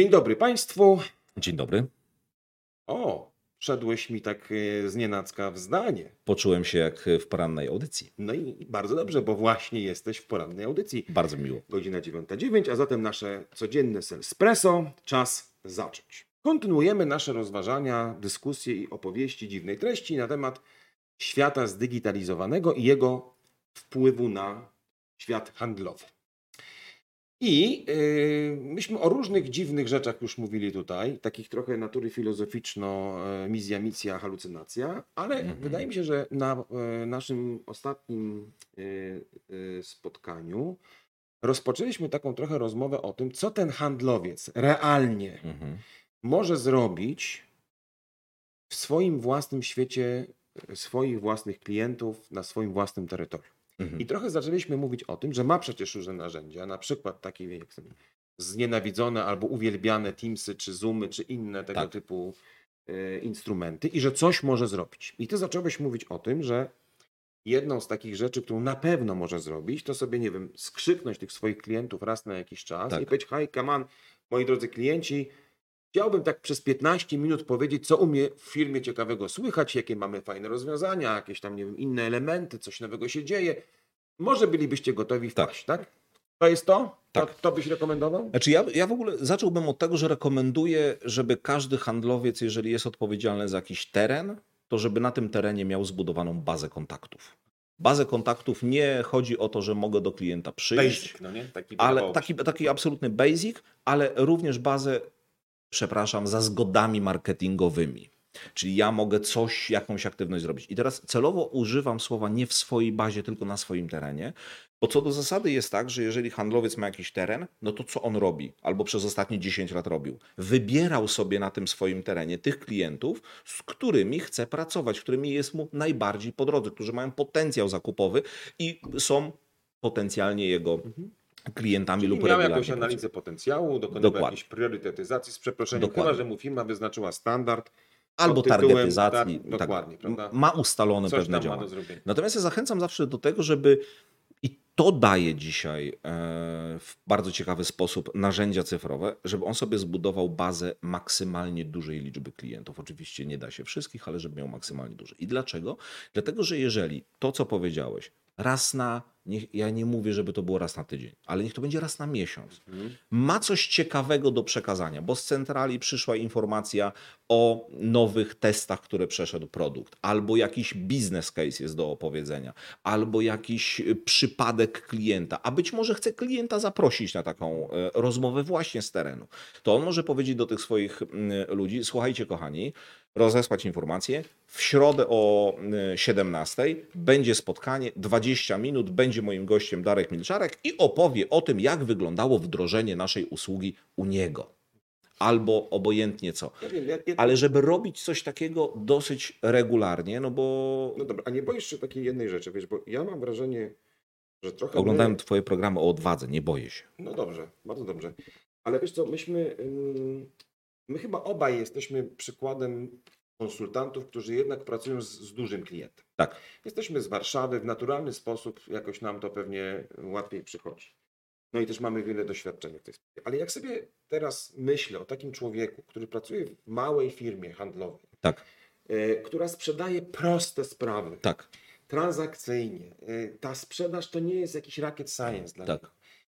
Dzień dobry Państwu. Dzień dobry. O, wszedłeś mi tak e, znienacka w zdanie. Poczułem się jak w porannej audycji. No i bardzo dobrze, bo właśnie jesteś w porannej audycji. Bardzo miło. Godzina 9.09, a zatem nasze codzienne Espresso. Czas zacząć. Kontynuujemy nasze rozważania, dyskusje i opowieści dziwnej treści na temat świata zdigitalizowanego i jego wpływu na świat handlowy. I yy, myśmy o różnych dziwnych rzeczach już mówili tutaj, takich trochę natury filozoficzno, e, misja, misja, halucynacja, ale Mhm. wydaje mi się, że na e, naszym ostatnim e, e, spotkaniu rozpoczęliśmy taką trochę rozmowę o tym, co ten handlowiec realnie Mhm. może zrobić w swoim własnym świecie, swoich własnych klientów, na swoim własnym terytorium. Mhm. I trochę zaczęliśmy mówić o tym, że ma przecież różne narzędzia, na przykład takie jak znienawidzone albo uwielbiane Teamsy, czy Zoomy, czy inne tego Tak. typu e, instrumenty i że coś może zrobić. I ty zacząłeś mówić o tym, że jedną z takich rzeczy, którą na pewno może zrobić, to sobie, nie wiem, skrzyknąć tych swoich klientów raz na jakiś czas Tak. i powiedzieć, hej, come on, moi drodzy klienci, Chciałbym tak przez 15 minut powiedzieć, co u mnie w firmie ciekawego słychać, jakie mamy fajne rozwiązania, jakieś tam, nie wiem, inne elementy, coś nowego się dzieje. Może bylibyście gotowi Tak. wpaść, tak? To jest to? Tak. To, to byś rekomendował? Znaczy ja, ja w ogóle zacząłbym od tego, że rekomenduję, żeby każdy handlowiec, jeżeli jest odpowiedzialny za jakiś teren, to żeby na tym terenie miał zbudowaną bazę kontaktów. Bazę kontaktów nie chodzi o to, że mogę do klienta przyjść, Basic, no nie? Taki ale taki, taki absolutny basic, ale również bazę, przepraszam, za zgodami marketingowymi. Czyli ja mogę coś, jakąś aktywność zrobić. I teraz celowo używam słowa nie w swojej bazie, tylko na swoim terenie, bo co do zasady jest tak, że jeżeli handlowiec ma jakiś teren, no to co on robi? Albo przez ostatnie 10 lat robił? Wybierał sobie na tym swoim terenie tych klientów, z którymi chce pracować, którymi jest mu najbardziej po drodze, którzy mają potencjał zakupowy i są potencjalnie jego klientami Czyli lub miał jakąś analizę potencjału, dokonywał Dokładnie. jakiejś priorytetyzacji z przeproszeniem, Dokładnie. chyba, że mu firma wyznaczyła standard. Albo targetyzacji. tak, dokładnie, prawda? Ma ustalone Coś pewne działania. Natomiast ja zachęcam zawsze do tego, żeby i to daje dzisiaj e, w bardzo ciekawy sposób narzędzia cyfrowe, żeby on sobie zbudował bazę maksymalnie dużej liczby klientów. Oczywiście nie da się wszystkich, ale żeby miał maksymalnie duże. I dlaczego? Dlatego, że jeżeli to, co powiedziałeś, raz na, niech, ja nie mówię, żeby to było raz na tydzień, ale niech to będzie raz na miesiąc, Mhm. ma coś ciekawego do przekazania, bo z centrali przyszła informacja o nowych testach, które przeszedł produkt, albo jakiś business case jest do opowiedzenia, albo jakiś y, przypadek klienta, a być może chce klienta zaprosić na taką e, rozmowę właśnie z terenu. To on może powiedzieć do tych swoich mm, ludzi: Słuchajcie, kochani, rozesłać informację. W środę o y, 17 będzie spotkanie, 20 minut, będzie moim gościem Darek Milczarek i opowie o tym, jak wyglądało wdrożenie naszej usługi u niego. Albo obojętnie co. Ja wiem, ja, ja, Ale żeby robić coś takiego dosyć regularnie, no bo No dobra, a nie boisz się takiej jednej rzeczy, wiesz, bo ja mam wrażenie, że trochę... oglądałem my- twoje programy o odwadze, nie boję się. No dobrze, bardzo dobrze. Ale wiesz co, myśmy, ym, my chyba obaj jesteśmy przykładem konsultantów, którzy jednak pracują z, z dużym klientem. Tak. Jesteśmy z Warszawy, w naturalny sposób jakoś nam to pewnie łatwiej przychodzi. No i też mamy wiele doświadczenia w tej sprawie. Ale jak sobie teraz myślę o takim człowieku, który pracuje w małej firmie handlowej, Tak, e, która sprzedaje proste sprawy, tak, transakcyjnie, e, ta sprzedaż to nie jest jakiś rocket science dla tak. niego.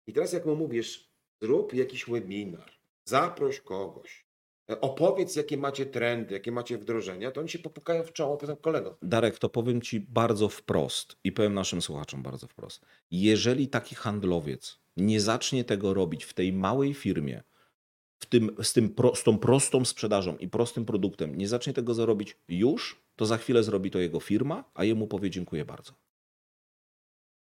I teraz jak mu mówisz, zrób jakiś webinar, zaproś kogoś, opowiedz jakie macie trendy, jakie macie wdrożenia, to oni się popukają w czoło, powiedzą kolego. Darek, to powiem Ci bardzo wprost i powiem naszym słuchaczom bardzo wprost. Jeżeli taki handlowiec nie zacznie tego robić w tej małej firmie, w tym, z, tym pro, z tą prostą sprzedażą i prostym produktem, nie zacznie tego zrobić już, to za chwilę zrobi to jego firma, a jemu powie dziękuję bardzo.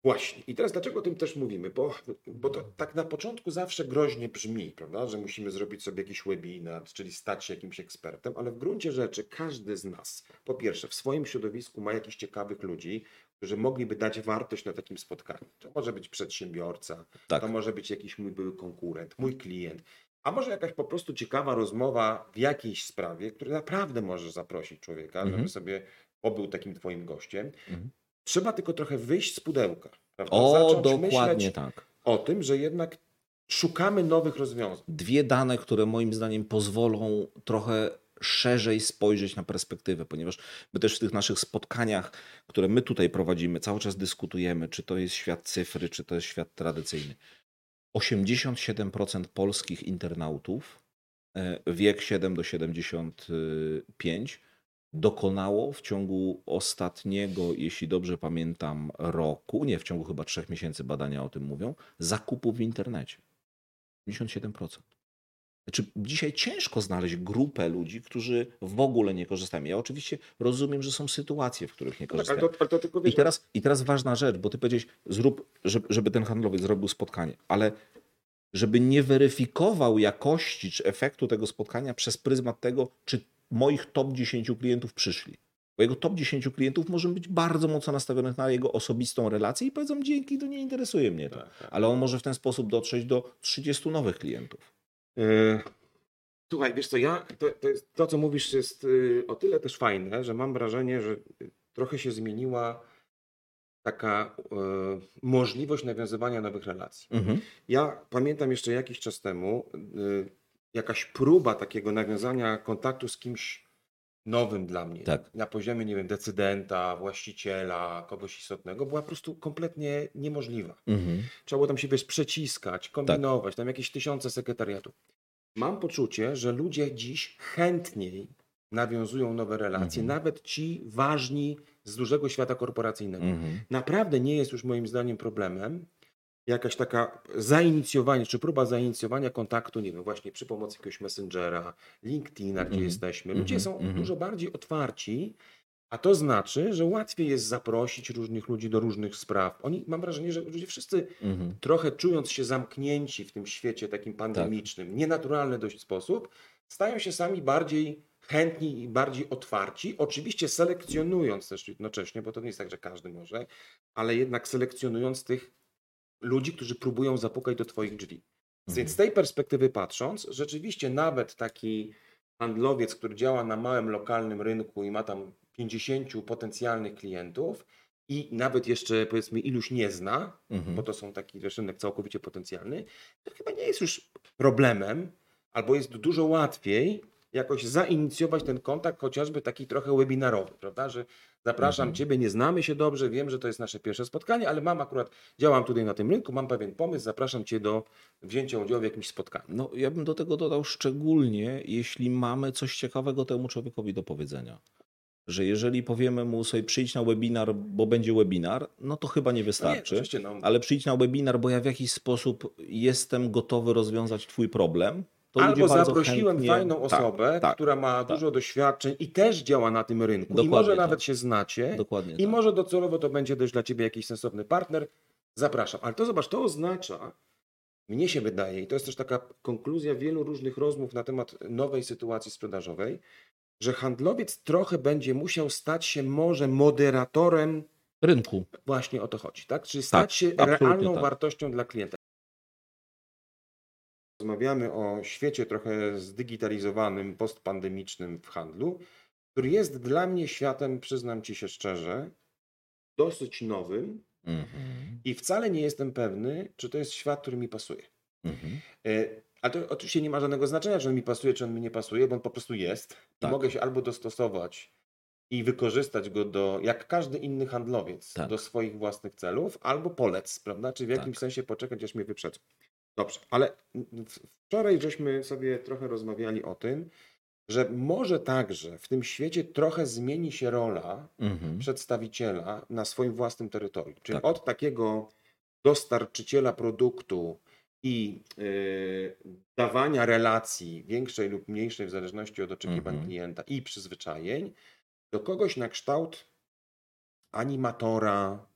Właśnie. I teraz dlaczego o tym też mówimy? Bo, bo to tak na początku zawsze groźnie brzmi, prawda? że musimy zrobić sobie jakiś webinar, czyli stać się jakimś ekspertem, ale w gruncie rzeczy każdy z nas, po pierwsze, w swoim środowisku ma jakichś ciekawych ludzi, którzy mogliby dać wartość na takim spotkaniu. To może być przedsiębiorca, Tak. to może być jakiś mój były konkurent, mój klient, a może jakaś po prostu ciekawa rozmowa w jakiejś sprawie, która naprawdę możesz zaprosić człowieka, żeby Mhm. sobie pobył takim twoim gościem. Mhm. Trzeba tylko trochę wyjść z pudełka. Prawda? O, Zacząć dokładnie tak. o tym, że jednak szukamy nowych rozwiązań. Dwie dane, które moim zdaniem pozwolą trochę szerzej spojrzeć na perspektywę, ponieważ my też w tych naszych spotkaniach, które my tutaj prowadzimy, cały czas dyskutujemy, czy to jest świat cyfry, czy to jest świat tradycyjny. 87% polskich internautów, e, wiek 7 do 75, dokonało w ciągu ostatniego, jeśli dobrze pamiętam, roku, nie w ciągu chyba trzech miesięcy badania o tym mówią, zakupów w internecie. 57%. Znaczy, dzisiaj ciężko znaleźć grupę ludzi, którzy w ogóle nie korzystają. Ja oczywiście rozumiem, że są sytuacje, w których nie No tak, korzystają. ale to, ale to I teraz, I teraz ważna rzecz, bo ty powiedziałeś, zrób, żeby, żeby ten handlowiec zrobił spotkanie, ale żeby nie weryfikował jakości czy efektu tego spotkania przez pryzmat tego, czy moich top 10 klientów przyszli. Bo jego top 10 klientów może być bardzo mocno nastawionych na jego osobistą relację i powiedzą, dzięki, to nie interesuje mnie to. Tak, tak. Ale on może w ten sposób dotrzeć do 30 nowych klientów. E, Słuchaj, wiesz co, ja, to, to, jest, to co mówisz jest y, o tyle też fajne, że mam wrażenie, że trochę się zmieniła taka e, możliwość nawiązywania nowych relacji. Mhm. Ja pamiętam jeszcze jakiś czas temu y, jakaś próba takiego nawiązania kontaktu z kimś nowym dla mnie. Tak. Na poziomie, nie wiem, decydenta, właściciela, kogoś istotnego, była po prostu kompletnie niemożliwa. Mhm. Trzeba było tam się wiesz, przeciskać, kombinować, tam jakieś tysiące sekretariatów. Mam poczucie, że ludzie dziś chętniej nawiązują nowe relacje, Mhm. nawet ci ważni z dużego świata korporacyjnego. Mhm. Naprawdę nie jest już moim zdaniem problemem jakaś taka zainicjowanie, czy próba zainicjowania kontaktu, nie wiem, właśnie przy pomocy jakiegoś Messengera, LinkedIna, gdzie Mhm. jesteśmy. Ludzie Mhm. są Mhm. dużo bardziej otwarci, a to znaczy, że łatwiej jest zaprosić różnych ludzi do różnych spraw. Oni, mam wrażenie, że ludzie wszyscy Mhm. trochę czując się zamknięci w tym świecie takim pandemicznym, nienaturalny dość sposób, stają się sami bardziej chętni i bardziej otwarci, oczywiście selekcjonując też jednocześnie, bo to nie jest tak, że każdy może, ale jednak selekcjonując tych ludzi, którzy próbują zapukać do Twoich drzwi. Więc z tej perspektywy patrząc, rzeczywiście nawet taki handlowiec, który działa na małym lokalnym rynku i ma tam 50 potencjalnych klientów i nawet jeszcze powiedzmy iluś nie zna, Mhm. bo to są taki rynek całkowicie potencjalny, to chyba nie jest już problemem, albo jest dużo łatwiej jakoś zainicjować ten kontakt, chociażby taki trochę webinarowy, prawda? Że zapraszam Mhm. Ciebie, nie znamy się dobrze, wiem, że to jest nasze pierwsze spotkanie, ale mam akurat, działam tutaj na tym rynku, mam pewien pomysł, zapraszam Cię do wzięcia udziału w jakimś spotkaniu. No, ja bym do tego dodał szczególnie, jeśli mamy coś ciekawego temu człowiekowi do powiedzenia. Że jeżeli powiemy mu sobie przyjdź na webinar, bo będzie webinar, no to chyba nie No nie, wystarczy. no, ale przyjdź na webinar, bo ja w jakiś sposób jestem gotowy rozwiązać Twój problem. Albo zaprosiłem chętnie- fajną Tak, osobę, tak, która ma tak. dużo doświadczeń i też działa na tym rynku. I Dokładnie może tak. nawet się znacie. Dokładnie. I tak. może docelowo to będzie też dla Ciebie jakiś sensowny partner. Zapraszam. Ale to zobacz, to oznacza, mnie się wydaje, i to jest też taka konkluzja wielu różnych rozmów na temat nowej sytuacji sprzedażowej, że handlowiec trochę będzie musiał stać się może moderatorem, Rynku. właśnie o to chodzi, tak? Czyli stać Tak, się realną tak. wartością dla klienta. Rozmawiamy o świecie trochę zdigitalizowanym, postpandemicznym w handlu, który jest dla mnie światem, przyznam Ci się szczerze, dosyć nowym Mhm. i wcale nie jestem pewny, czy to jest świat, który mi pasuje. Mhm. E, Ale to oczywiście nie ma żadnego znaczenia, czy on mi pasuje, czy on mi nie pasuje, bo on po prostu jest. Tak. mogę się albo dostosować i wykorzystać go do, jak każdy inny handlowiec, Tak. do swoich własnych celów, albo polec, prawda? Czy w jakimś Tak. sensie poczekać, aż mnie wyprzedzą. Dobrze, ale wczoraj żeśmy sobie trochę rozmawiali o tym, że może także w tym świecie trochę zmieni się rola Mhm. przedstawiciela na swoim własnym terytorium. Czyli Tak. od takiego dostarczyciela produktu i y, dawania relacji większej lub mniejszej w zależności od oczekiwań Mhm. klienta i przyzwyczajeń, do kogoś na kształt animatora,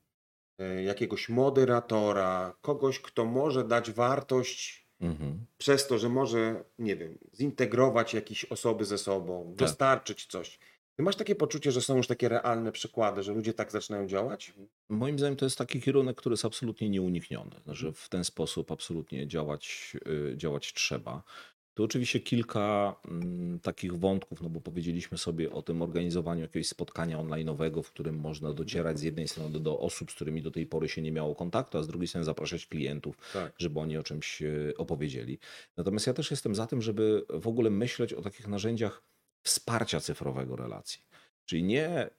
jakiegoś moderatora, kogoś, kto może dać wartość Mhm. przez to, że może, nie wiem, zintegrować jakieś osoby ze sobą, Tak. dostarczyć coś. Ty masz takie poczucie, że są już takie realne przykłady, że ludzie tak zaczynają działać? Moim zdaniem to jest taki kierunek, który jest absolutnie nieunikniony. Że w ten sposób absolutnie działać, y, działać trzeba. Tu oczywiście kilka mm, takich wątków, no bo powiedzieliśmy sobie o tym organizowaniu jakiegoś spotkania online'owego, w którym można docierać z jednej strony do osób, z którymi do tej pory się nie miało kontaktu, a z drugiej strony zapraszać klientów, Tak. żeby oni o czymś e, opowiedzieli. Natomiast ja też jestem za tym, żeby w ogóle myśleć o takich narzędziach wsparcia cyfrowego relacji. Czyli nie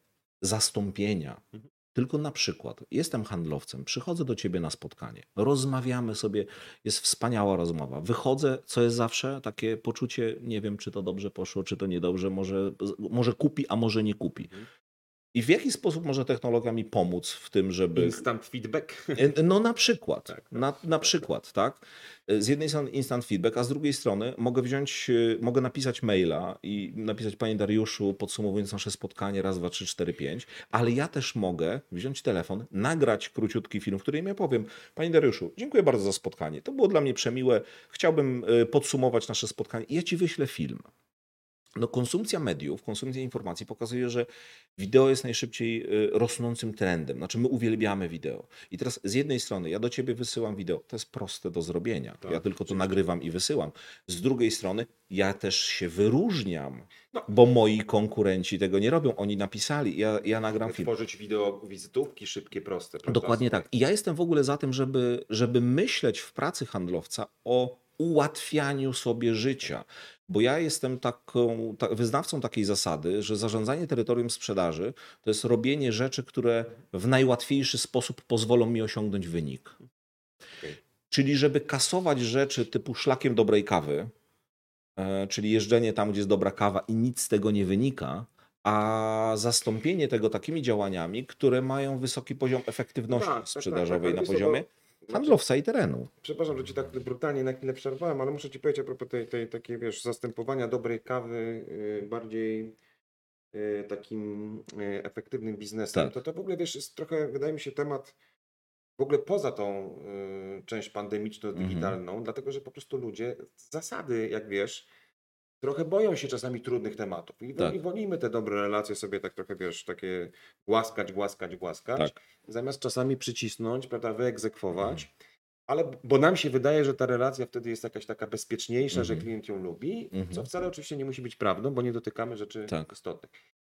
zastąpienia, Mhm. Tylko na przykład jestem handlowcem, przychodzę do ciebie na spotkanie, rozmawiamy sobie, jest wspaniała rozmowa. Wychodzę, co jest zawsze takie poczucie, nie wiem, czy to dobrze poszło, czy to niedobrze, może, może kupi, a może nie kupi. I w jaki sposób może technologia mi pomóc w tym, żeby. Instant feedback. No na przykład, Tak, na, na przykład, tak. Z jednej strony instant feedback, a z drugiej strony mogę wziąć, e, mogę napisać maila i napisać Panie Dariuszu, podsumowując nasze spotkanie raz, dwa, trzy, cztery, pięć, ale ja też mogę wziąć telefon, nagrać króciutki film, w którym ja powiem Panie Dariuszu, dziękuję bardzo za spotkanie, to było dla mnie przemiłe, chciałbym e, podsumować nasze spotkanie i ja Ci wyślę film. No, konsumpcja mediów, konsumpcja informacji pokazuje, że wideo jest najszybciej y, rosnącym trendem. Znaczy, my uwielbiamy wideo. I teraz z jednej strony ja do ciebie wysyłam wideo, to jest proste do zrobienia. Tak, ja tylko to nagrywam i wysyłam. Z drugiej strony ja też się wyróżniam, No. bo moi konkurenci tego nie robią. Oni napisali, ja, ja nagram film. Tworzyć wideo wizytówki szybkie, proste. prawda? Dokładnie tak. I ja jestem w ogóle za tym, żeby, żeby myśleć w pracy handlowca o ułatwianiu sobie życia. Bo ja jestem taką, ta, wyznawcą takiej zasady, że zarządzanie terytorium sprzedaży to jest robienie rzeczy, które w najłatwiejszy sposób pozwolą mi osiągnąć wynik. Czyli żeby kasować rzeczy typu szlakiem dobrej kawy, e, czyli jeżdżenie tam, gdzie jest dobra kawa i nic z tego nie wynika, a zastąpienie tego takimi działaniami, które mają wysoki poziom efektywności Tak, tak, sprzedażowej tak, tak. na poziomie handlowca i terenu. Przepraszam, że ci tak brutalnie na chwilę przerwałem, ale muszę ci powiedzieć a propos tej, tej takiej, wiesz, zastępowania dobrej kawy y, bardziej y, takim y, efektywnym biznesem. Tak. To to w ogóle, wiesz, jest trochę, wydaje mi się, temat w ogóle poza tą y, część pandemiczną, Mhm. digitalną, dlatego że po prostu ludzie z zasady, jak wiesz, trochę boją się czasami trudnych tematów. I, Tak. Wolimy te dobre relacje sobie tak trochę, wiesz, takie głaskać, głaskać, głaskać, Tak. zamiast czasami przycisnąć, prawda, wyegzekwować. Mhm. Ale bo nam się wydaje, że ta relacja wtedy jest jakaś taka bezpieczniejsza, że Mhm. klient ją lubi, Mhm. co wcale oczywiście nie musi być prawdą, bo nie dotykamy rzeczy Tak. istotnych.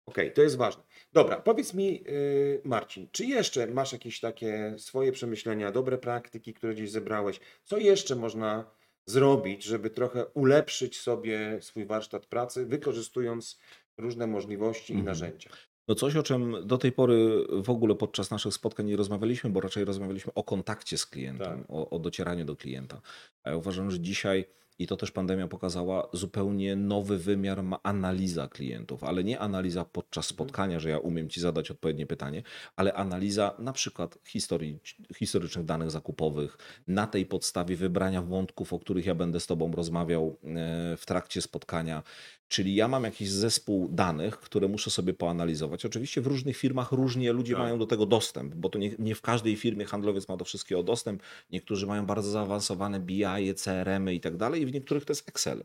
Okej, to jest ważne. Dobra, powiedz mi, yy, Marcin, czy jeszcze masz jakieś takie swoje przemyślenia, dobre praktyki, które gdzieś zebrałeś? Co jeszcze można zrobić, żeby trochę ulepszyć sobie swój warsztat pracy, wykorzystując różne możliwości i Mhm. narzędzia? No coś, o czym do tej pory w ogóle podczas naszych spotkań nie rozmawialiśmy, bo raczej rozmawialiśmy o kontakcie z klientem, Tak. o, o docieraniu do klienta. A ja uważam, że dzisiaj, i to też pandemia pokazała, zupełnie nowy wymiar ma analiza klientów, ale nie analiza podczas spotkania, że ja umiem ci zadać odpowiednie pytanie, ale analiza na przykład historii, historycznych danych zakupowych, na tej podstawie wybrania wątków, o których ja będę z tobą rozmawiał e, w trakcie spotkania. Czyli ja mam jakiś zespół danych, które muszę sobie poanalizować. Oczywiście w różnych firmach różnie ludzie Tak. mają do tego dostęp, bo to nie, nie w każdej firmie handlowiec ma do wszystkiego dostęp. Niektórzy mają bardzo zaawansowane BI, CRM-y i tak dalej, i w niektórych to jest Excel.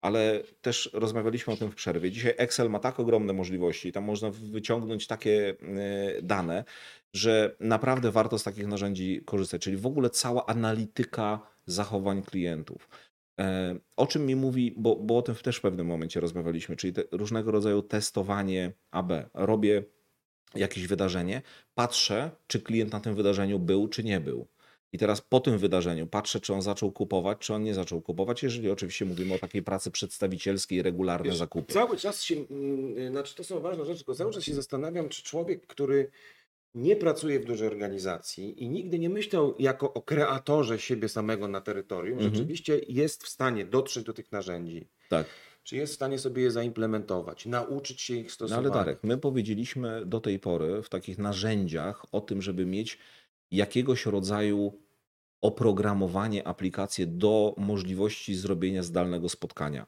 Ale też rozmawialiśmy o tym w przerwie. Dzisiaj Excel ma tak ogromne możliwości, tam można wyciągnąć takie e, dane, że naprawdę warto z takich narzędzi korzystać. Czyli w ogóle cała analityka zachowań klientów. E, O czym mi mówi, bo, bo o tym też w pewnym momencie rozmawialiśmy, czyli różnego rodzaju testowanie AB. Robię jakieś wydarzenie, patrzę, czy klient na tym wydarzeniu był, czy nie był. I teraz po tym wydarzeniu patrzę, czy on zaczął kupować, czy on nie zaczął kupować, jeżeli oczywiście mówimy o takiej pracy przedstawicielskiej, regularne Wiesz, zakupy. Cały czas się, mm, znaczy to są ważne rzeczy, tylko cały czas się zastanawiam, czy człowiek, który nie pracuje w dużej organizacji i nigdy nie myślał jako o kreatorze siebie samego na terytorium, Mhm. rzeczywiście jest w stanie dotrzeć do tych narzędzi. Tak. Czy jest w stanie sobie je zaimplementować, nauczyć się ich No stosować? ale Darek, my powiedzieliśmy do tej pory w takich narzędziach o tym, żeby mieć jakiegoś rodzaju oprogramowanie, aplikację do możliwości zrobienia zdalnego spotkania.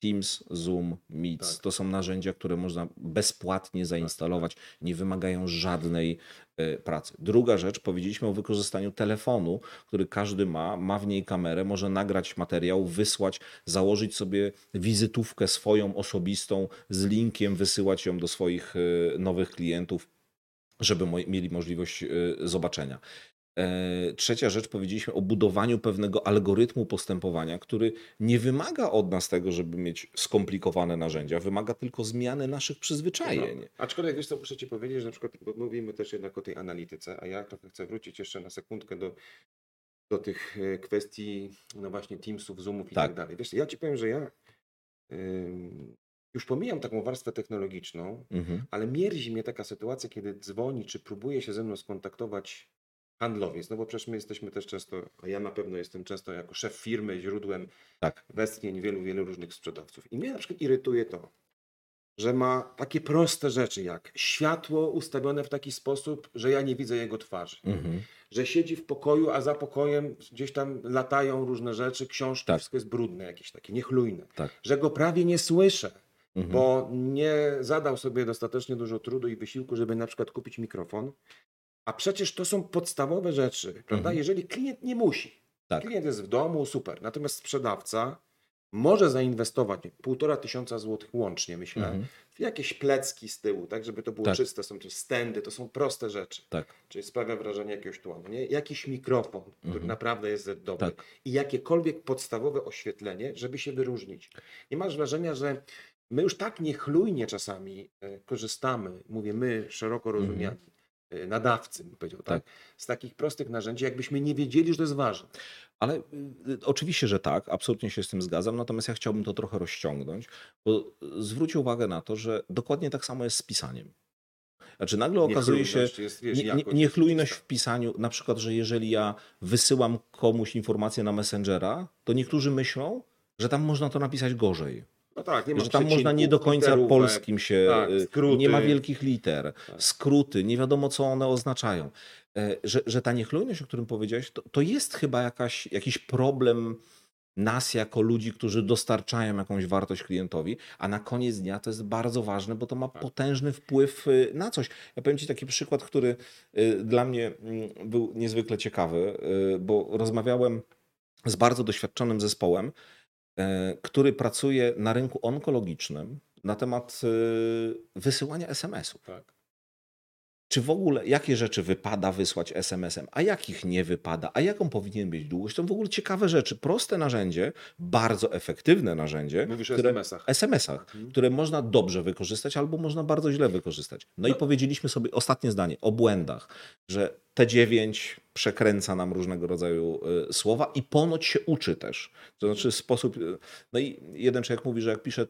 Teams, Zoom, Meets Tak. to są narzędzia, które można bezpłatnie zainstalować, nie wymagają żadnej e, pracy. Druga rzecz, powiedzieliśmy o wykorzystaniu telefonu, który każdy ma, ma w niej kamerę, może nagrać materiał, wysłać, założyć sobie wizytówkę swoją osobistą z linkiem, wysyłać ją do swoich e, nowych klientów, żeby mieli możliwość e, zobaczenia. E, trzecia rzecz, powiedzieliśmy o budowaniu pewnego algorytmu postępowania, który nie wymaga od nas tego, żeby mieć skomplikowane narzędzia, wymaga tylko zmiany naszych przyzwyczajeń. No, aczkolwiek wiesz co, muszę Ci powiedzieć, że na przykład bo mówimy też jednak o tej analityce, a ja trochę chcę wrócić jeszcze na sekundkę do, do tych e, kwestii, no właśnie Teamsów, Zoomów i tak, tak dalej. Wiesz, ja Ci powiem, że ja już pomijam taką warstwę technologiczną, mhm. ale mierzi mnie taka sytuacja, kiedy dzwoni, czy próbuje się ze mną skontaktować handlowiec, no bo przecież my jesteśmy też często, a ja na pewno jestem często jako szef firmy źródłem tak. westchnień wielu, wielu różnych sprzedawców. I mnie na przykład irytuje to, że ma takie proste rzeczy jak światło ustawione w taki sposób, że ja nie widzę jego twarzy. Mhm. Że siedzi w pokoju, a za pokojem gdzieś tam latają różne rzeczy, książki, tak. wszystko jest brudne, jakieś takie niechlujne. Tak. Że go prawie nie słyszę, mhm. bo nie zadał sobie dostatecznie dużo trudu i wysiłku, żeby na przykład kupić mikrofon. A przecież to są podstawowe rzeczy, prawda? Mhm. Jeżeli klient nie musi. Tak. Klient jest w domu, super. Natomiast sprzedawca może zainwestować półtora tysiąca złotych łącznie, myślę, mhm. w jakieś plecki z tyłu, tak, żeby to było tak. czyste, są to stędy, to są proste rzeczy. Tak. Czyli sprawia wrażenie jakiegoś tłanu, nie? Jakiś mikrofon, który mhm. naprawdę jest dobry tak. i jakiekolwiek podstawowe oświetlenie, żeby się wyróżnić. Nie masz wrażenia, że my już tak niechlujnie czasami e, korzystamy, mówię my, szeroko rozumiani, mhm Y, nadawcy, bym powiedział, tak? tak? Z takich prostych narzędzi, jakbyśmy nie wiedzieli, że to jest ważne. Ale y, y, oczywiście, że tak, absolutnie się z tym zgadzam, natomiast ja chciałbym to trochę rozciągnąć, bo zwróć uwagę na to, że dokładnie tak samo jest z pisaniem. Znaczy nagle okazuje się jest, wiesz, nie, niechlujność w pisaniu, na przykład, że jeżeli ja wysyłam komuś informację na Messengera, to niektórzy myślą, że tam można to napisać gorzej. No tak, nie ma że tam można nie do końca polskim się, tak, y, nie ma wielkich liter, tak. skróty, nie wiadomo co one oznaczają. E, że, że ta niechlujność, o którym powiedziałeś, to, to jest chyba jakaś, jakiś problem nas jako ludzi, którzy dostarczają jakąś wartość klientowi, a na koniec dnia to jest bardzo ważne, bo to ma tak. potężny wpływ y, na coś. Ja powiem Ci taki przykład, który y, dla mnie mm, był niezwykle ciekawy, bo rozmawiałem z bardzo doświadczonym zespołem, który pracuje na rynku onkologicznym na temat e, wysyłania SMS-ów. Tak. Czy w ogóle, jakie rzeczy wypada wysłać SMS-em, a jakich nie wypada, a jaką powinien być długość, to w ogóle ciekawe rzeczy. Proste narzędzie, bardzo efektywne narzędzie. Mówisz które, o SMS-ach. SMS-ach, mhm. które można dobrze wykorzystać albo można bardzo źle wykorzystać. No, no, i powiedzieliśmy sobie ostatnie zdanie o błędach, że T9 przekręca nam różnego rodzaju y, słowa i ponoć się uczy też. To znaczy sposób. Y, no i jeden człowiek mówi, że jak pisze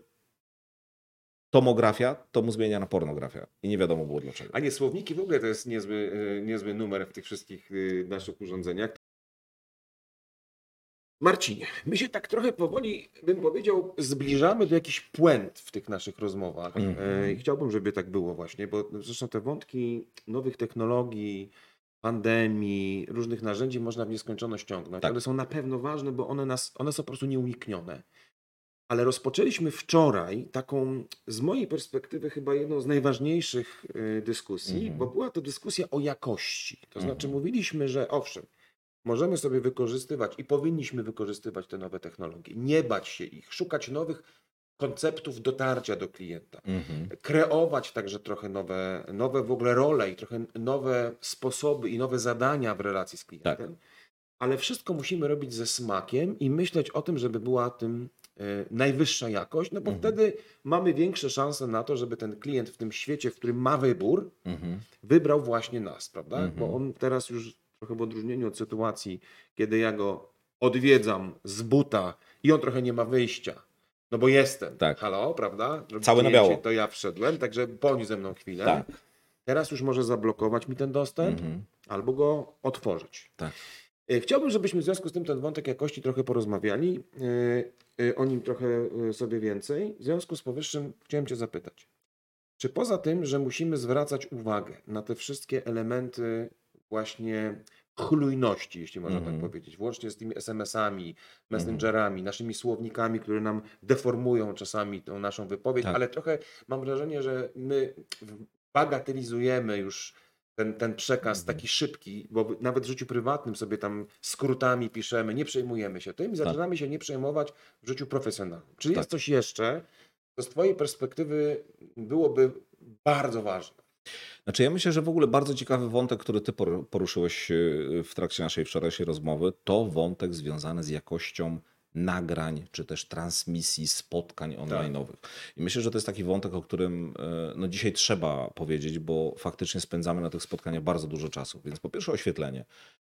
tomografia, to mu zmienia na pornografia. I nie wiadomo było dlaczego. A nie, słowniki w ogóle to jest niezły, e, niezły numer w tych wszystkich e, naszych urządzeniach. Marcinie, my się tak trochę powoli, bym powiedział, zbliżamy do jakichś puent w tych naszych rozmowach. Mm -hmm. I chciałbym, żeby tak było właśnie, bo zresztą te wątki nowych technologii, pandemii, różnych narzędzi można w nieskończoność ciągnąć, tak. ale są na pewno ważne, bo one, nas, one są po prostu nieuniknione. Ale rozpoczęliśmy wczoraj taką, z mojej perspektywy, chyba jedną z najważniejszych y, dyskusji, mhm. bo była to dyskusja o jakości. To znaczy, mhm. mówiliśmy, że owszem, możemy sobie wykorzystywać i powinniśmy wykorzystywać te nowe technologie, nie bać się ich, szukać nowych konceptów dotarcia do klienta, mhm. kreować także trochę nowe, nowe w ogóle role i trochę nowe sposoby i nowe zadania w relacji z klientem. Tak. Ale wszystko musimy robić ze smakiem i myśleć o tym, żeby była tym najwyższa jakość, no bo mhm. wtedy mamy większe szanse na to, żeby ten klient w tym świecie, w którym ma wybór, mhm. wybrał właśnie nas, prawda? Mhm. Bo on teraz już trochę w odróżnieniu od sytuacji, kiedy ja go odwiedzam z buta i on trochę nie ma wyjścia. No bo jestem. Tak. Halo, prawda? Cały na biało. To ja wszedłem, także bądź ze mną chwilę. Tak. Teraz już może zablokować mi ten dostęp mhm. albo go otworzyć. Tak. E, chciałbym, żebyśmy w związku z tym ten wątek jakości trochę porozmawiali, e, e, o nim trochę sobie więcej. W związku z powyższym chciałem Cię zapytać, czy poza tym, że musimy zwracać uwagę na te wszystkie elementy właśnie chlujności, jeśli można mm -hmm. tak mhm. powiedzieć, włącznie z tymi SMS-ami, messengerami, mm -hmm. naszymi słownikami, które nam deformują czasami tą naszą wypowiedź, tak. ale trochę mam wrażenie, że my bagatelizujemy już ten, ten przekaz mhm. taki szybki, bo nawet w życiu prywatnym sobie tam skrótami piszemy, nie przejmujemy się tym i tak. zaczynamy się nie przejmować w życiu profesjonalnym. Czy tak. jest coś jeszcze, co z Twojej perspektywy byłoby bardzo ważne? Znaczy ja myślę, że w ogóle bardzo ciekawy wątek, który ty poru- poruszyłeś y, w trakcie naszej wczorajszej rozmowy, to wątek związany z jakością nagrań, czy też transmisji, spotkań online'owych. I myślę, że to jest taki wątek, o którym y, no, dzisiaj trzeba powiedzieć, bo faktycznie spędzamy na tych spotkaniach bardzo dużo czasu. Więc po pierwsze oświetlenie.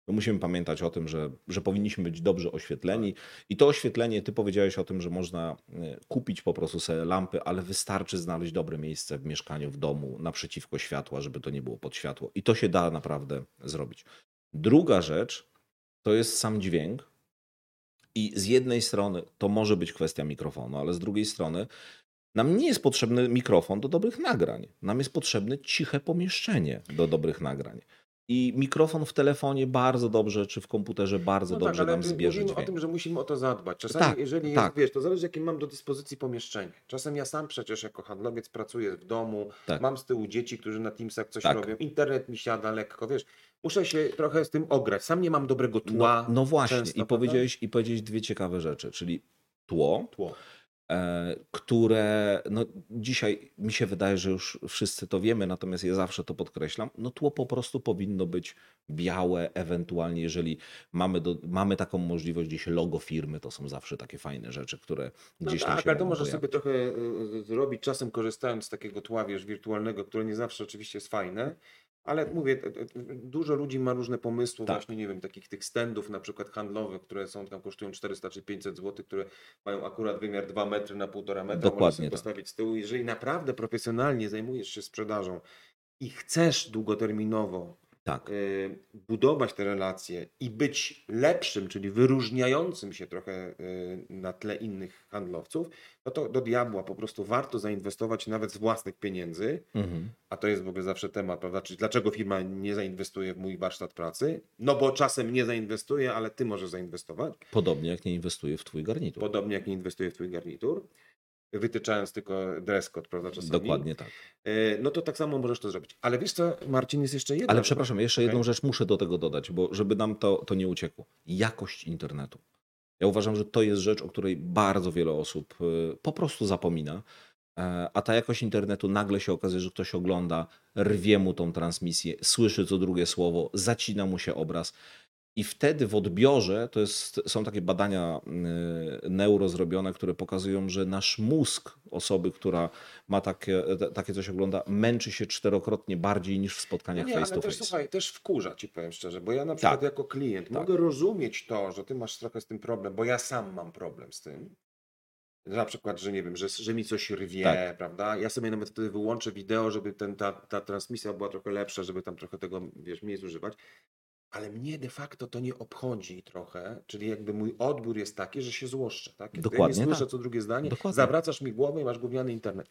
My musimy pamiętać o tym, że, że powinniśmy być dobrze oświetleni i to oświetlenie, ty powiedziałeś o tym, że można y, kupić po prostu sobie lampy, ale wystarczy znaleźć dobre miejsce w mieszkaniu, w domu, naprzeciwko światła, żeby to nie było pod światło. I to się da naprawdę zrobić. Druga rzecz to jest sam dźwięk. I z jednej strony to może być kwestia mikrofonu, ale z drugiej strony nam nie jest potrzebny mikrofon do dobrych nagrań. Nam jest potrzebne ciche pomieszczenie do dobrych nagrań. I mikrofon w telefonie bardzo dobrze, czy w komputerze bardzo No dobrze tak, ale nam zbierze mówimy dźwięk. o tym, że musimy o to zadbać. Czasami, Tak, jeżeli tak. jest, wiesz, to zależy, jakie mam do dyspozycji pomieszczenie. Czasem ja sam przecież jako handlowiec pracuję w domu, Tak. mam z tyłu dzieci, którzy na Teamsach coś Tak. robią, internet mi siada lekko, wiesz. Muszę się trochę z tym ograć. Sam nie mam dobrego tła. No, no właśnie, często, i powiedziałeś, i powiedziałeś dwie ciekawe rzeczy, czyli tło, Tło. E, które no, dzisiaj mi się wydaje, że już wszyscy to wiemy, natomiast ja zawsze to podkreślam. No tło po prostu powinno być białe, ewentualnie jeżeli mamy, do, mamy taką możliwość, gdzieś logo firmy, to są zawsze takie fajne rzeczy, które No gdzieś tam tak, się ale to możesz sobie trochę y, zrobić czasem korzystając z takiego tła, wiesz, wirtualnego, które nie zawsze oczywiście jest fajne. Ale mówię, dużo ludzi ma różne pomysły, Tak. właśnie nie wiem, takich tych standów na przykład handlowych, które są tam kosztują 400 czy 500 zł, które mają akurat wymiar 2 metry na 1,5 metra. Dokładnie Możesz sobie tak. postawić z tyłu. Jeżeli naprawdę profesjonalnie zajmujesz się sprzedażą i chcesz długoterminowo Tak, y, budować te relacje i być lepszym, czyli wyróżniającym się trochę y, na tle innych handlowców, no to do diabła po prostu warto zainwestować nawet z własnych pieniędzy, mhm. a to jest w ogóle zawsze temat, prawda? Czyli dlaczego firma nie zainwestuje w mój warsztat pracy? No bo czasem nie zainwestuje, ale ty możesz zainwestować. podobnie jak nie inwestuje w twój garnitur. Podobnie jak nie inwestuje w twój garnitur, wytyczając tylko dress code, prawda? Czasami. Dokładnie tak. Y, No to tak samo możesz to zrobić. Ale wiesz co, Marcin, jest jeszcze jedna Ale przepraszam, jeszcze Okej. jedną rzecz muszę do tego dodać, bo żeby nam to, to nie uciekło. Jakość internetu. Ja uważam, że to jest rzecz, o której bardzo wiele osób y, po prostu zapomina. E, A ta jakość internetu nagle się okazuje, że ktoś ogląda, rwie mu tą transmisję, słyszy co drugie słowo, zacina mu się obraz. I wtedy w odbiorze to jest, są takie badania y, neuro zrobione, które pokazują, że nasz mózg osoby, która ma takie, takie coś ogląda, męczy się czterokrotnie bardziej niż w spotkaniach nie, face ale to też, face. słuchaj, też wkurza ci powiem szczerze, bo ja na przykład Tak. jako klient Tak. mogę rozumieć to, że ty masz trochę z tym problem, bo ja sam mam problem z tym. Na przykład, że nie wiem, że, że mi coś rwie, Tak. prawda? Ja sobie nawet wtedy wyłączę wideo, żeby ten, ta, ta transmisja była trochę lepsza, żeby tam trochę tego, wiesz, mniej zużywać. Ale mnie de facto to nie obchodzi trochę, czyli jakby mój odbiór jest taki, że się złoszczę, tak? Ja Dokładnie nie słyszę tak. co drugie zdanie, Dokładnie. zawracasz mi głowę i masz gówniany internet.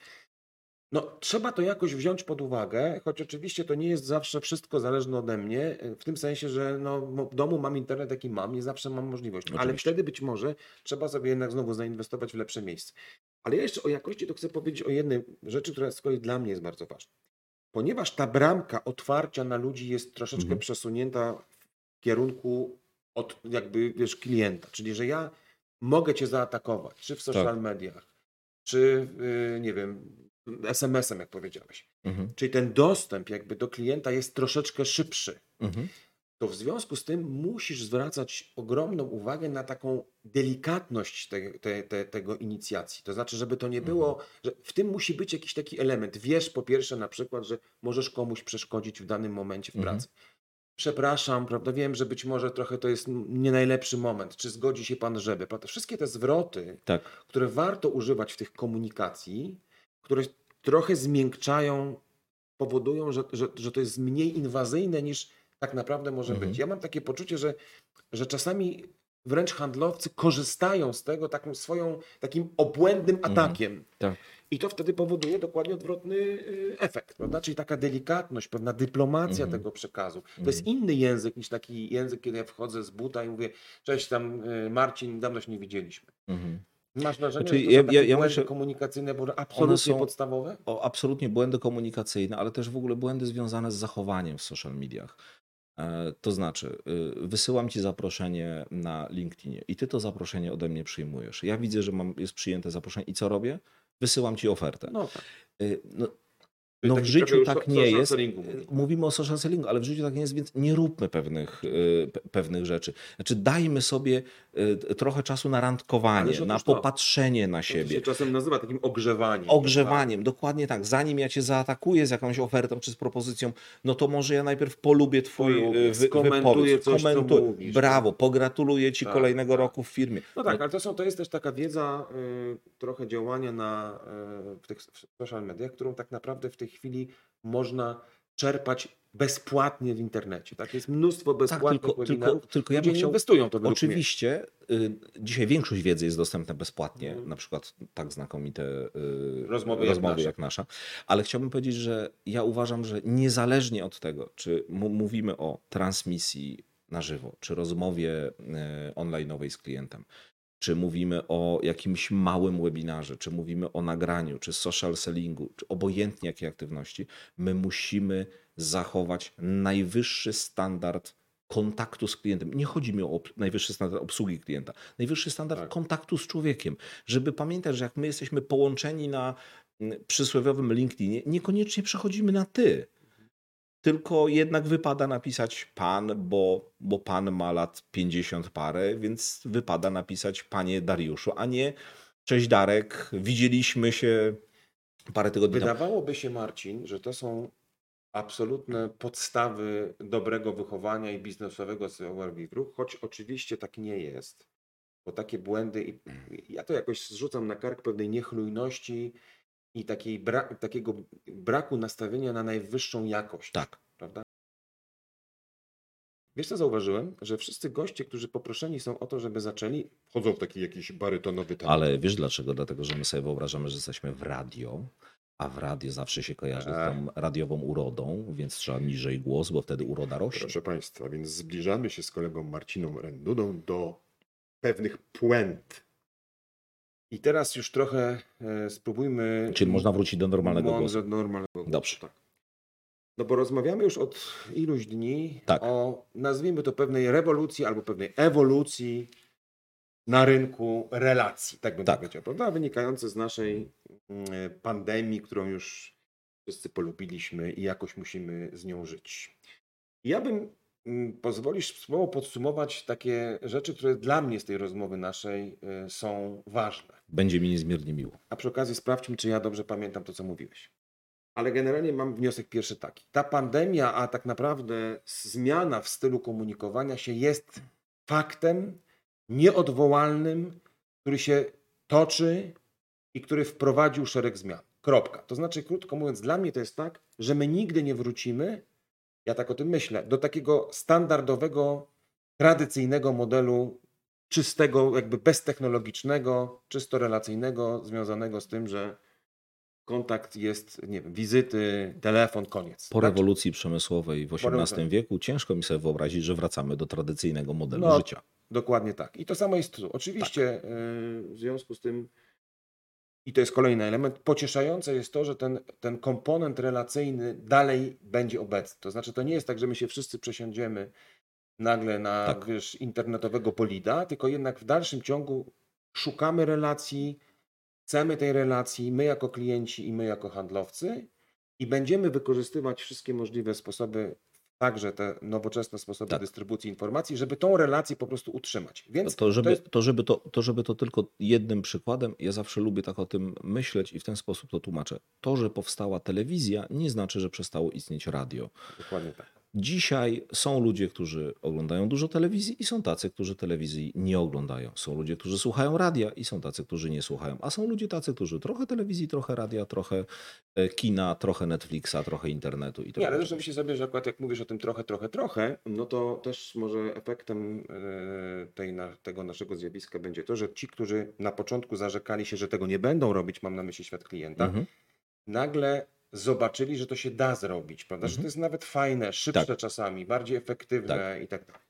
No, trzeba to jakoś wziąć pod uwagę, choć oczywiście to nie jest zawsze wszystko zależne ode mnie, w tym sensie, że no, w domu mam internet, jaki mam, nie zawsze mam możliwość, ale Oczywiście. wtedy być może trzeba sobie jednak znowu zainwestować w lepsze miejsce. Ale ja jeszcze o jakości to chcę powiedzieć o jednej rzeczy, która z kolei dla mnie jest bardzo ważna. Ponieważ ta bramka otwarcia na ludzi jest troszeczkę Mhm. przesunięta w kierunku od jakby, wiesz, klienta, czyli że ja mogę cię zaatakować, czy w social Tak. mediach, czy yy, nie wiem, SMS-em, jak powiedziałeś. Mhm. Czyli ten dostęp jakby do klienta jest troszeczkę szybszy. Mhm. To w związku z tym musisz zwracać ogromną uwagę na taką delikatność te, te, te, tego inicjacji. To znaczy, żeby to nie było, że w tym musi być jakiś taki element. Wiesz po pierwsze na przykład, że możesz komuś przeszkodzić w danym momencie w Mhm. pracy. Przepraszam, prawda? Wiem, że być może trochę to jest nie najlepszy moment. Czy zgodzi się pan, żeby? Prawda? Wszystkie te zwroty, Tak. które warto używać w tych komunikacji, które trochę zmiękczają, powodują, że, że, że to jest mniej inwazyjne niż tak naprawdę może Mhm. być. Ja mam takie poczucie, że, że czasami wręcz handlowcy korzystają z tego taką swoją, takim obłędnym Mhm. atakiem. Tak. I to wtedy powoduje dokładnie odwrotny y, efekt, prawda? Czyli taka delikatność, pewna dyplomacja Mhm. tego przekazu. To jest inny język niż taki język, kiedy ja wchodzę z buta i mówię, cześć tam y, Marcin, dawno się nie widzieliśmy. Mhm. Masz wrażenie, Znaczy, że to ja- ja- błędy komunikacyjne, bo absolutnie są- podstawowe? O, absolutnie błędy komunikacyjne, ale też w ogóle błędy związane z zachowaniem w social mediach. E, To znaczy, y, wysyłam ci zaproszenie na LinkedInie i ty to zaproszenie ode mnie przyjmujesz. Ja widzę, że mam, jest przyjęte zaproszenie i co robię? Wysyłam ci ofertę. No tak. Y, No, No w życiu tak so- nie jest. mówimy. O social sellingu, ale w życiu tak nie jest, więc nie róbmy pewnych, y, pe- pewnych rzeczy. Znaczy dajmy sobie y, trochę czasu na randkowanie, na otóż to. popatrzenie na To się siebie. czasem nazywa takim ogrzewaniem. Ogrzewaniem, dokładnie tak. Zanim ja cię zaatakuję z jakąś ofertą czy z propozycją, no to może ja najpierw polubię twój y, wy, skomentuję wypowiedź, coś, co skomentuję. mówisz, Brawo, pogratuluję ci Tak, kolejnego tak. roku w firmie. No tak, ale to, są, to jest też taka wiedza, y, trochę działania na, y, w tych w social mediach, którą tak naprawdę w tej chwili można czerpać bezpłatnie w internecie. Tak, jest mnóstwo Tak, bezpłatnych tylko, tylko, webinarów. tylko ja bym chciał inwestują to. Oczywiście y, dzisiaj większość wiedzy jest dostępna bezpłatnie, Mhm. na przykład tak znakomite y, Rozmowy jak rozmowy nasza. jak nasza, ale chciałbym powiedzieć, że ja uważam, że niezależnie od tego, czy mówimy o transmisji na żywo, czy rozmowie y, online'owej z klientem, czy mówimy o jakimś małym webinarze, czy mówimy o nagraniu, czy social sellingu, czy obojętnie jakiej aktywności, my musimy zachować najwyższy standard kontaktu z klientem. Nie chodzi mi o najwyższy standard obsługi klienta, najwyższy standard Tak. kontaktu z człowiekiem, żeby pamiętać, że jak my jesteśmy połączeni na mm, przysłowiowym LinkedInie, niekoniecznie przechodzimy na ty. Tylko jednak wypada napisać pan, bo, bo pan ma lat 50 parę, więc wypada napisać panie Dariuszu, a nie cześć Darek, widzieliśmy się parę tygodni temu. Wydawałoby się, Marcin, że to są absolutne podstawy dobrego wychowania i biznesowego serwisu, choć oczywiście tak nie jest, bo takie błędy, ja to jakoś zrzucam na kark pewnej niechlujności i takiej bra takiego braku nastawienia na najwyższą jakość. Tak. Prawda? Wiesz co zauważyłem? Że wszyscy goście, którzy poproszeni są o to, żeby zaczęli, wchodzą w taki jakiś barytonowy temat. Ale wiesz dlaczego? Dlatego, że my sobie wyobrażamy, że jesteśmy w radio, a w radio zawsze się kojarzy z Ech. tą radiową urodą, więc trzeba niżej głos, bo wtedy uroda rośnie. Proszę Państwa, więc zbliżamy się z kolegą Marciną Rendudą do pewnych puent. I teraz już trochę e, spróbujmy. Czyli można wrócić do normalnego głosu. do normalnego głosu. Dobrze. Tak. No bo rozmawiamy już od iluś dni Tak. o, nazwijmy to pewnej rewolucji albo pewnej ewolucji na rynku relacji, tak bym Tak. powiedział, prawda? Wynikające z naszej mm, pandemii, którą już wszyscy polubiliśmy i jakoś musimy z nią żyć. Ja bym, mm, pozwolisz, spróbował podsumować takie rzeczy, które dla mnie z tej rozmowy naszej y, są ważne. Będzie mi niezmiernie miło. A przy okazji sprawdźmy, czy ja dobrze pamiętam to, co mówiłeś. Ale generalnie mam wniosek pierwszy taki. Ta pandemia, a tak naprawdę zmiana w stylu komunikowania się jest faktem nieodwołalnym, który się toczy i który wprowadził szereg zmian. Kropka. To znaczy, krótko mówiąc, dla mnie to jest tak, że my nigdy nie wrócimy, ja tak o tym myślę, do takiego standardowego, tradycyjnego modelu czystego, jakby beztechnologicznego, czysto relacyjnego, związanego z tym, że kontakt jest, nie wiem, wizyty, telefon, koniec. Po Tak? rewolucji przemysłowej w XVIII wieku ciężko mi sobie wyobrazić, że wracamy do tradycyjnego modelu No, życia. Dokładnie tak. I to samo jest tu. Oczywiście y, w związku z tym, i to jest kolejny element, pocieszające jest to, że ten, ten komponent relacyjny dalej będzie obecny. To znaczy, to nie jest tak, że my się wszyscy przesiądziemy nagle na Tak. wiesz, internetowego bolida, tylko jednak w dalszym ciągu szukamy relacji, chcemy tej relacji, my jako klienci i my jako handlowcy i będziemy wykorzystywać wszystkie możliwe sposoby, także te nowoczesne sposoby Tak. dystrybucji informacji, żeby tą relację po prostu utrzymać. Więc To żeby, jest- to, żeby to, to, żeby to tylko jednym przykładem, ja zawsze lubię tak o tym myśleć i w ten sposób to tłumaczę. To, że powstała telewizja, nie znaczy, że przestało istnieć radio. dokładnie tak. Dzisiaj są ludzie, którzy oglądają dużo telewizji i są tacy, którzy telewizji nie oglądają. Są ludzie, którzy słuchają radia i są tacy, którzy nie słuchają. A są ludzie tacy, którzy trochę telewizji, trochę radia, trochę e, kina, trochę Netflixa, trochę internetu i Nie, trochę ale też myślę sobie, że akurat jak mówisz o tym trochę, trochę, trochę, no to też może efektem e, tej, tego naszego zjawiska będzie to, że ci, którzy na początku zarzekali się, że tego nie będą robić, mam na myśli świat klienta, Mhm. nagle zobaczyli, że to się da zrobić, prawda? Że Mhm. to jest nawet fajne, szybsze Tak. czasami, bardziej efektywne i tak dalej.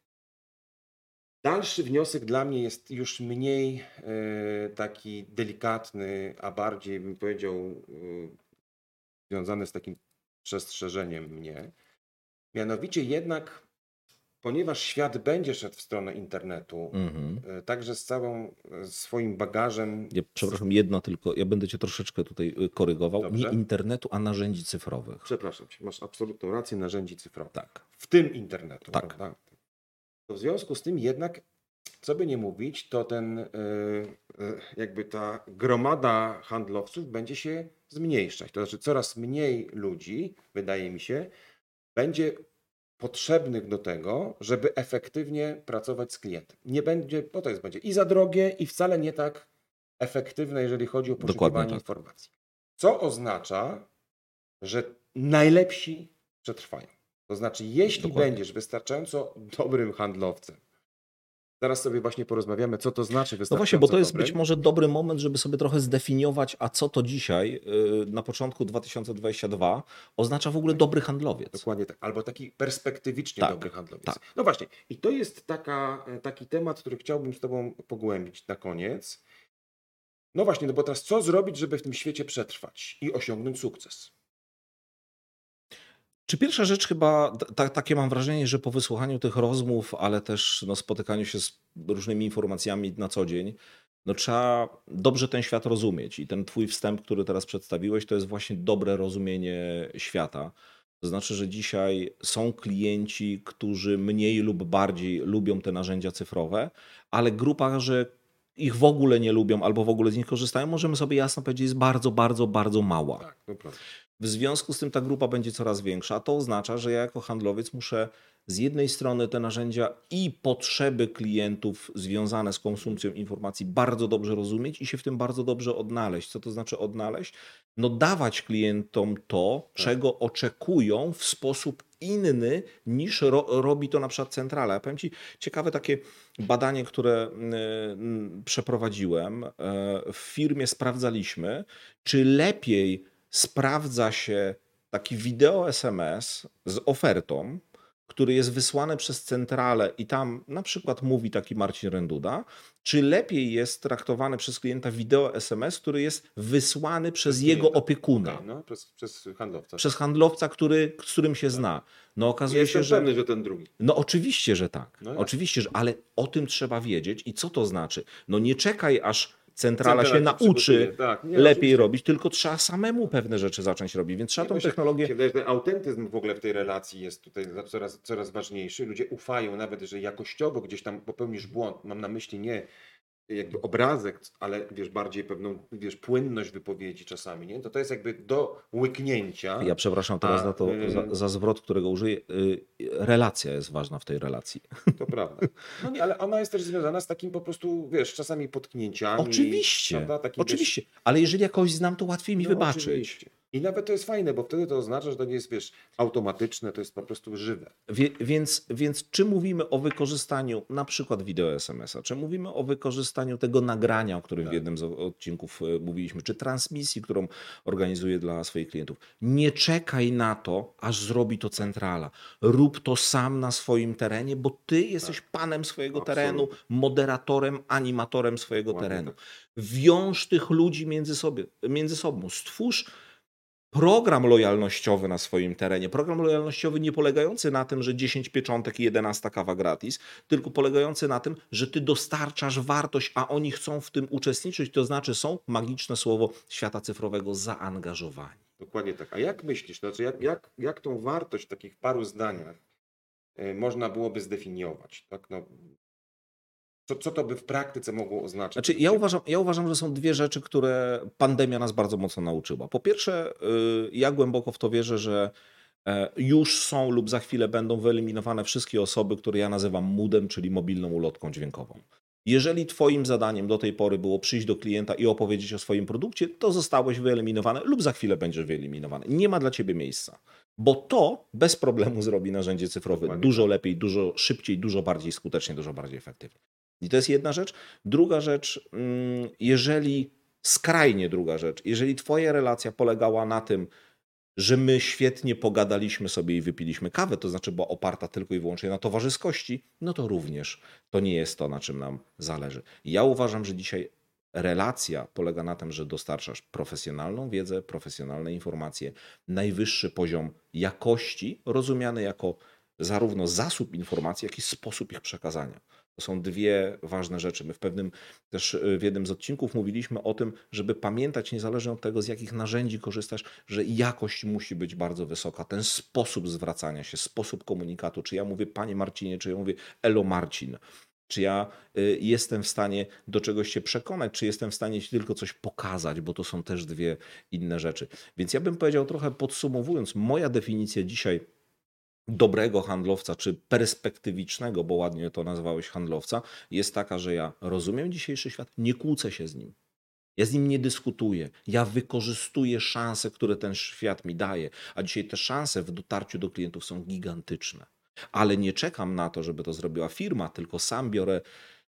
Dalszy wniosek dla mnie jest już mniej e, taki delikatny, a bardziej bym powiedział e, związany z takim przestrzeżeniem mnie. Mianowicie jednak ponieważ świat będzie szedł w stronę internetu, Mhm. e, także z całym e, swoim bagażem. Ja, przepraszam, jedna tylko, ja będę cię troszeczkę tutaj y, korygował. Dobrze. Nie internetu, a narzędzi cyfrowych. Przepraszam cię, masz absolutną rację, narzędzi cyfrowych. Tak. W tym internetu, Tak. prawda? To w związku z tym jednak, co by nie mówić, to ten, e, e, jakby ta gromada handlowców będzie się zmniejszać. To znaczy coraz mniej ludzi, wydaje mi się, będzie potrzebnych do tego, żeby efektywnie pracować z klientem. Nie będzie, bo to jest będzie i za drogie, i wcale nie tak efektywne, jeżeli chodzi o poszukiwanie tak. informacji. Co oznacza, że najlepsi przetrwają. To znaczy, jeśli Dokładnie. będziesz wystarczająco dobrym handlowcem, zaraz sobie właśnie porozmawiamy, co to znaczy No właśnie, bo to jest być może dobry moment, żeby sobie trochę zdefiniować, a co to dzisiaj, y, na początku 2022, oznacza w ogóle dobry handlowiec. Dokładnie tak. Albo taki perspektywicznie Tak, dobry handlowiec. tak. No właśnie. I to jest taka, e, taki temat, który chciałbym z Tobą pogłębić na koniec. No właśnie, no bo teraz co zrobić, żeby w tym świecie przetrwać i osiągnąć sukces? Czy pierwsza rzecz chyba, ta, takie mam wrażenie, że po wysłuchaniu tych rozmów, ale też no, spotykaniu się z różnymi informacjami na co dzień, no trzeba dobrze ten świat rozumieć. I ten twój wstęp, który teraz przedstawiłeś, to jest właśnie dobre rozumienie świata. To znaczy, że dzisiaj są klienci, którzy mniej lub bardziej lubią te narzędzia cyfrowe, ale grupa, że ich w ogóle nie lubią albo w ogóle z nich korzystają, możemy sobie jasno powiedzieć, jest bardzo, bardzo, bardzo mała. Tak, no prawda. W związku z tym ta grupa będzie coraz większa, a to oznacza, że ja jako handlowiec muszę z jednej strony te narzędzia i potrzeby klientów związane z konsumpcją informacji bardzo dobrze rozumieć i się w tym bardzo dobrze odnaleźć. Co to znaczy odnaleźć? No dawać klientom to, Tak. czego oczekują w sposób inny niż ro, robi to na przykład centrala. Ja powiem Ci ciekawe takie badanie, które mm, przeprowadziłem. E, W firmie sprawdzaliśmy, czy lepiej sprawdza się taki wideo SMS z ofertą, który jest wysłany przez centralę i tam na przykład mówi taki Marcin Renduda, czy lepiej jest traktowany przez klienta wideo SMS, który jest wysłany przez Przez jego opiekuna, Okej, no, przez, przez handlowca. przez handlowca, który, z którym się zna. No okazuje Jestem się, że... pewny, że ten drugi. No oczywiście, że tak. No oczywiście, że, ale o tym trzeba wiedzieć i co to znaczy. No nie czekaj, aż centrala, się Centrala nauczy tak. Nie, lepiej oczywiście. robić, tylko trzeba samemu pewne rzeczy zacząć robić, więc trzeba Nie, tą technologię... się wydaje, że ten autentyzm w ogóle w tej relacji jest tutaj coraz, coraz ważniejszy. Ludzie ufają, nawet jeżeli jakościowo gdzieś tam popełnisz błąd. Mam na myśli nie jakby obrazek, ale wiesz, bardziej pewną wiesz, płynność wypowiedzi czasami, nie? To to jest jakby do łyknięcia. Ja przepraszam teraz A, za to, y- za, za zwrot, którego użyję. Y, Relacja jest ważna w tej relacji. To prawda. No nie, ale ona jest też związana z takim po prostu, wiesz, czasami potknięciami. Oczywiście? Takim, wiesz, oczywiście, ale jeżeli jakoś znam, to łatwiej mi no, wybaczyć. oczywiście. I nawet to jest fajne, bo wtedy to oznacza, że to nie jest, wiesz, automatyczne, to jest po prostu żywe. Wie, więc, więc czy mówimy o wykorzystaniu na przykład wideo SMS-a, czy mówimy o wykorzystaniu tego nagrania, o którym w Tak. jednym z odcinków e, mówiliśmy, czy transmisji, którą organizuję dla swoich klientów. Nie czekaj na to, aż zrobi to centrala. Rób to sam na swoim terenie, bo ty jesteś panem swojego terenu, Absolutnie. moderatorem, animatorem swojego Dokładnie terenu. tak. Wiąż tych ludzi między, sobie, między sobą. Stwórz program lojalnościowy na swoim terenie. Program lojalnościowy nie polegający na tym, że 10 pieczątek i 11 kawa gratis, tylko polegający na tym, że ty dostarczasz wartość, a oni chcą w tym uczestniczyć, to znaczy są, magiczne słowo świata cyfrowego, zaangażowani. Dokładnie tak. A jak myślisz, znaczy jak, jak, jak tą wartość w takich paru zdaniach y, można byłoby zdefiniować? Tak? No, co, co to by w praktyce mogło oznaczać? Znaczy, ja uważam, ja uważam, że są dwie rzeczy, które pandemia nas bardzo mocno nauczyła. Po pierwsze, y, ja głęboko w to wierzę, że e, już są lub za chwilę będą wyeliminowane wszystkie osoby, które ja nazywam mudem, czyli mobilną ulotką dźwiękową. Jeżeli Twoim zadaniem do tej pory było przyjść do klienta i opowiedzieć o swoim produkcie, to zostałeś wyeliminowany lub za chwilę będziesz wyeliminowany. Nie ma dla Ciebie miejsca, bo to bez problemu zrobi narzędzie cyfrowe Dokładnie dużo tak. lepiej, dużo szybciej, dużo bardziej skutecznie, dużo bardziej efektywnie. I to jest jedna rzecz. Druga rzecz, mm, jeżeli skrajnie druga rzecz, jeżeli Twoja relacja polegała na tym, że my świetnie pogadaliśmy sobie i wypiliśmy kawę, to znaczy była oparta tylko i wyłącznie na towarzyskości, no to również to nie jest to, na czym nam zależy. Ja uważam, że dzisiaj relacja polega na tym, że dostarczasz profesjonalną wiedzę, profesjonalne informacje, najwyższy poziom jakości, rozumiany jako zarówno zasób informacji, jak i sposób ich przekazania. Są dwie ważne rzeczy. My w pewnym też y, w jednym z odcinków mówiliśmy o tym, żeby pamiętać, niezależnie od tego, z jakich narzędzi korzystasz, że jakość musi być bardzo wysoka. Ten sposób zwracania się, sposób komunikatu, czy ja mówię Panie Marcinie, czy ja mówię Elo Marcin. Czy ja y, jestem w stanie do czegoś się przekonać, czy jestem w stanie ci tylko coś pokazać, bo to są też dwie inne rzeczy. Więc ja bym powiedział trochę podsumowując, moja definicja dzisiaj dobrego handlowca, czy perspektywicznego, bo ładnie to nazwałeś handlowca, jest taka, że ja rozumiem dzisiejszy świat, nie kłócę się z nim. Ja z nim nie dyskutuję. Ja wykorzystuję szanse, które ten świat mi daje. A dzisiaj te szanse w dotarciu do klientów są gigantyczne. Ale nie czekam na to, żeby to zrobiła firma, tylko sam biorę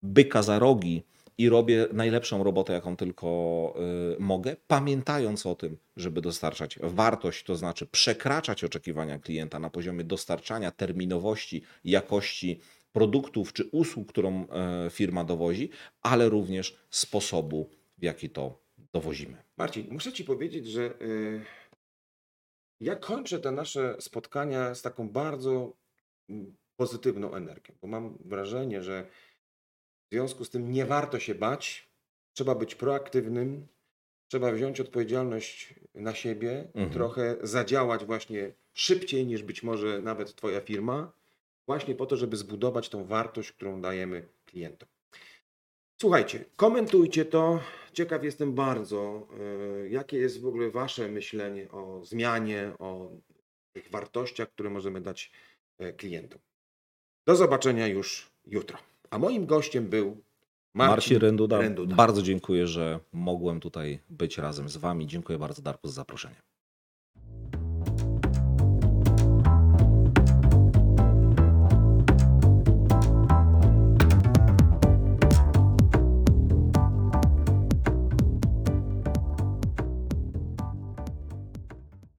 byka za rogi i robię najlepszą robotę, jaką tylko y, mogę, pamiętając o tym, żeby dostarczać wartość, to znaczy przekraczać oczekiwania klienta na poziomie dostarczania, terminowości, jakości produktów czy usług, którą e, firma dowozi, ale również sposobu, w jaki to dowozimy. Marcin, muszę Ci powiedzieć, że y, ja kończę te nasze spotkania z taką bardzo mm, pozytywną energią, bo mam wrażenie, że w związku z tym nie warto się bać, trzeba być proaktywnym, trzeba wziąć odpowiedzialność na siebie, Mhm. trochę zadziałać właśnie szybciej niż być może nawet Twoja firma, właśnie po to, żeby zbudować tą wartość, którą dajemy klientom. Słuchajcie, komentujcie to. Ciekaw jestem bardzo, y, jakie jest w ogóle Wasze myślenie o zmianie, o tych wartościach, które możemy dać e, klientom. Do zobaczenia już jutro. A moim gościem był Marcin, Marcin Renduda, Renduda. bardzo dziękuję, że mogłem tutaj być razem z Wami. Dziękuję bardzo Darku za zaproszenie.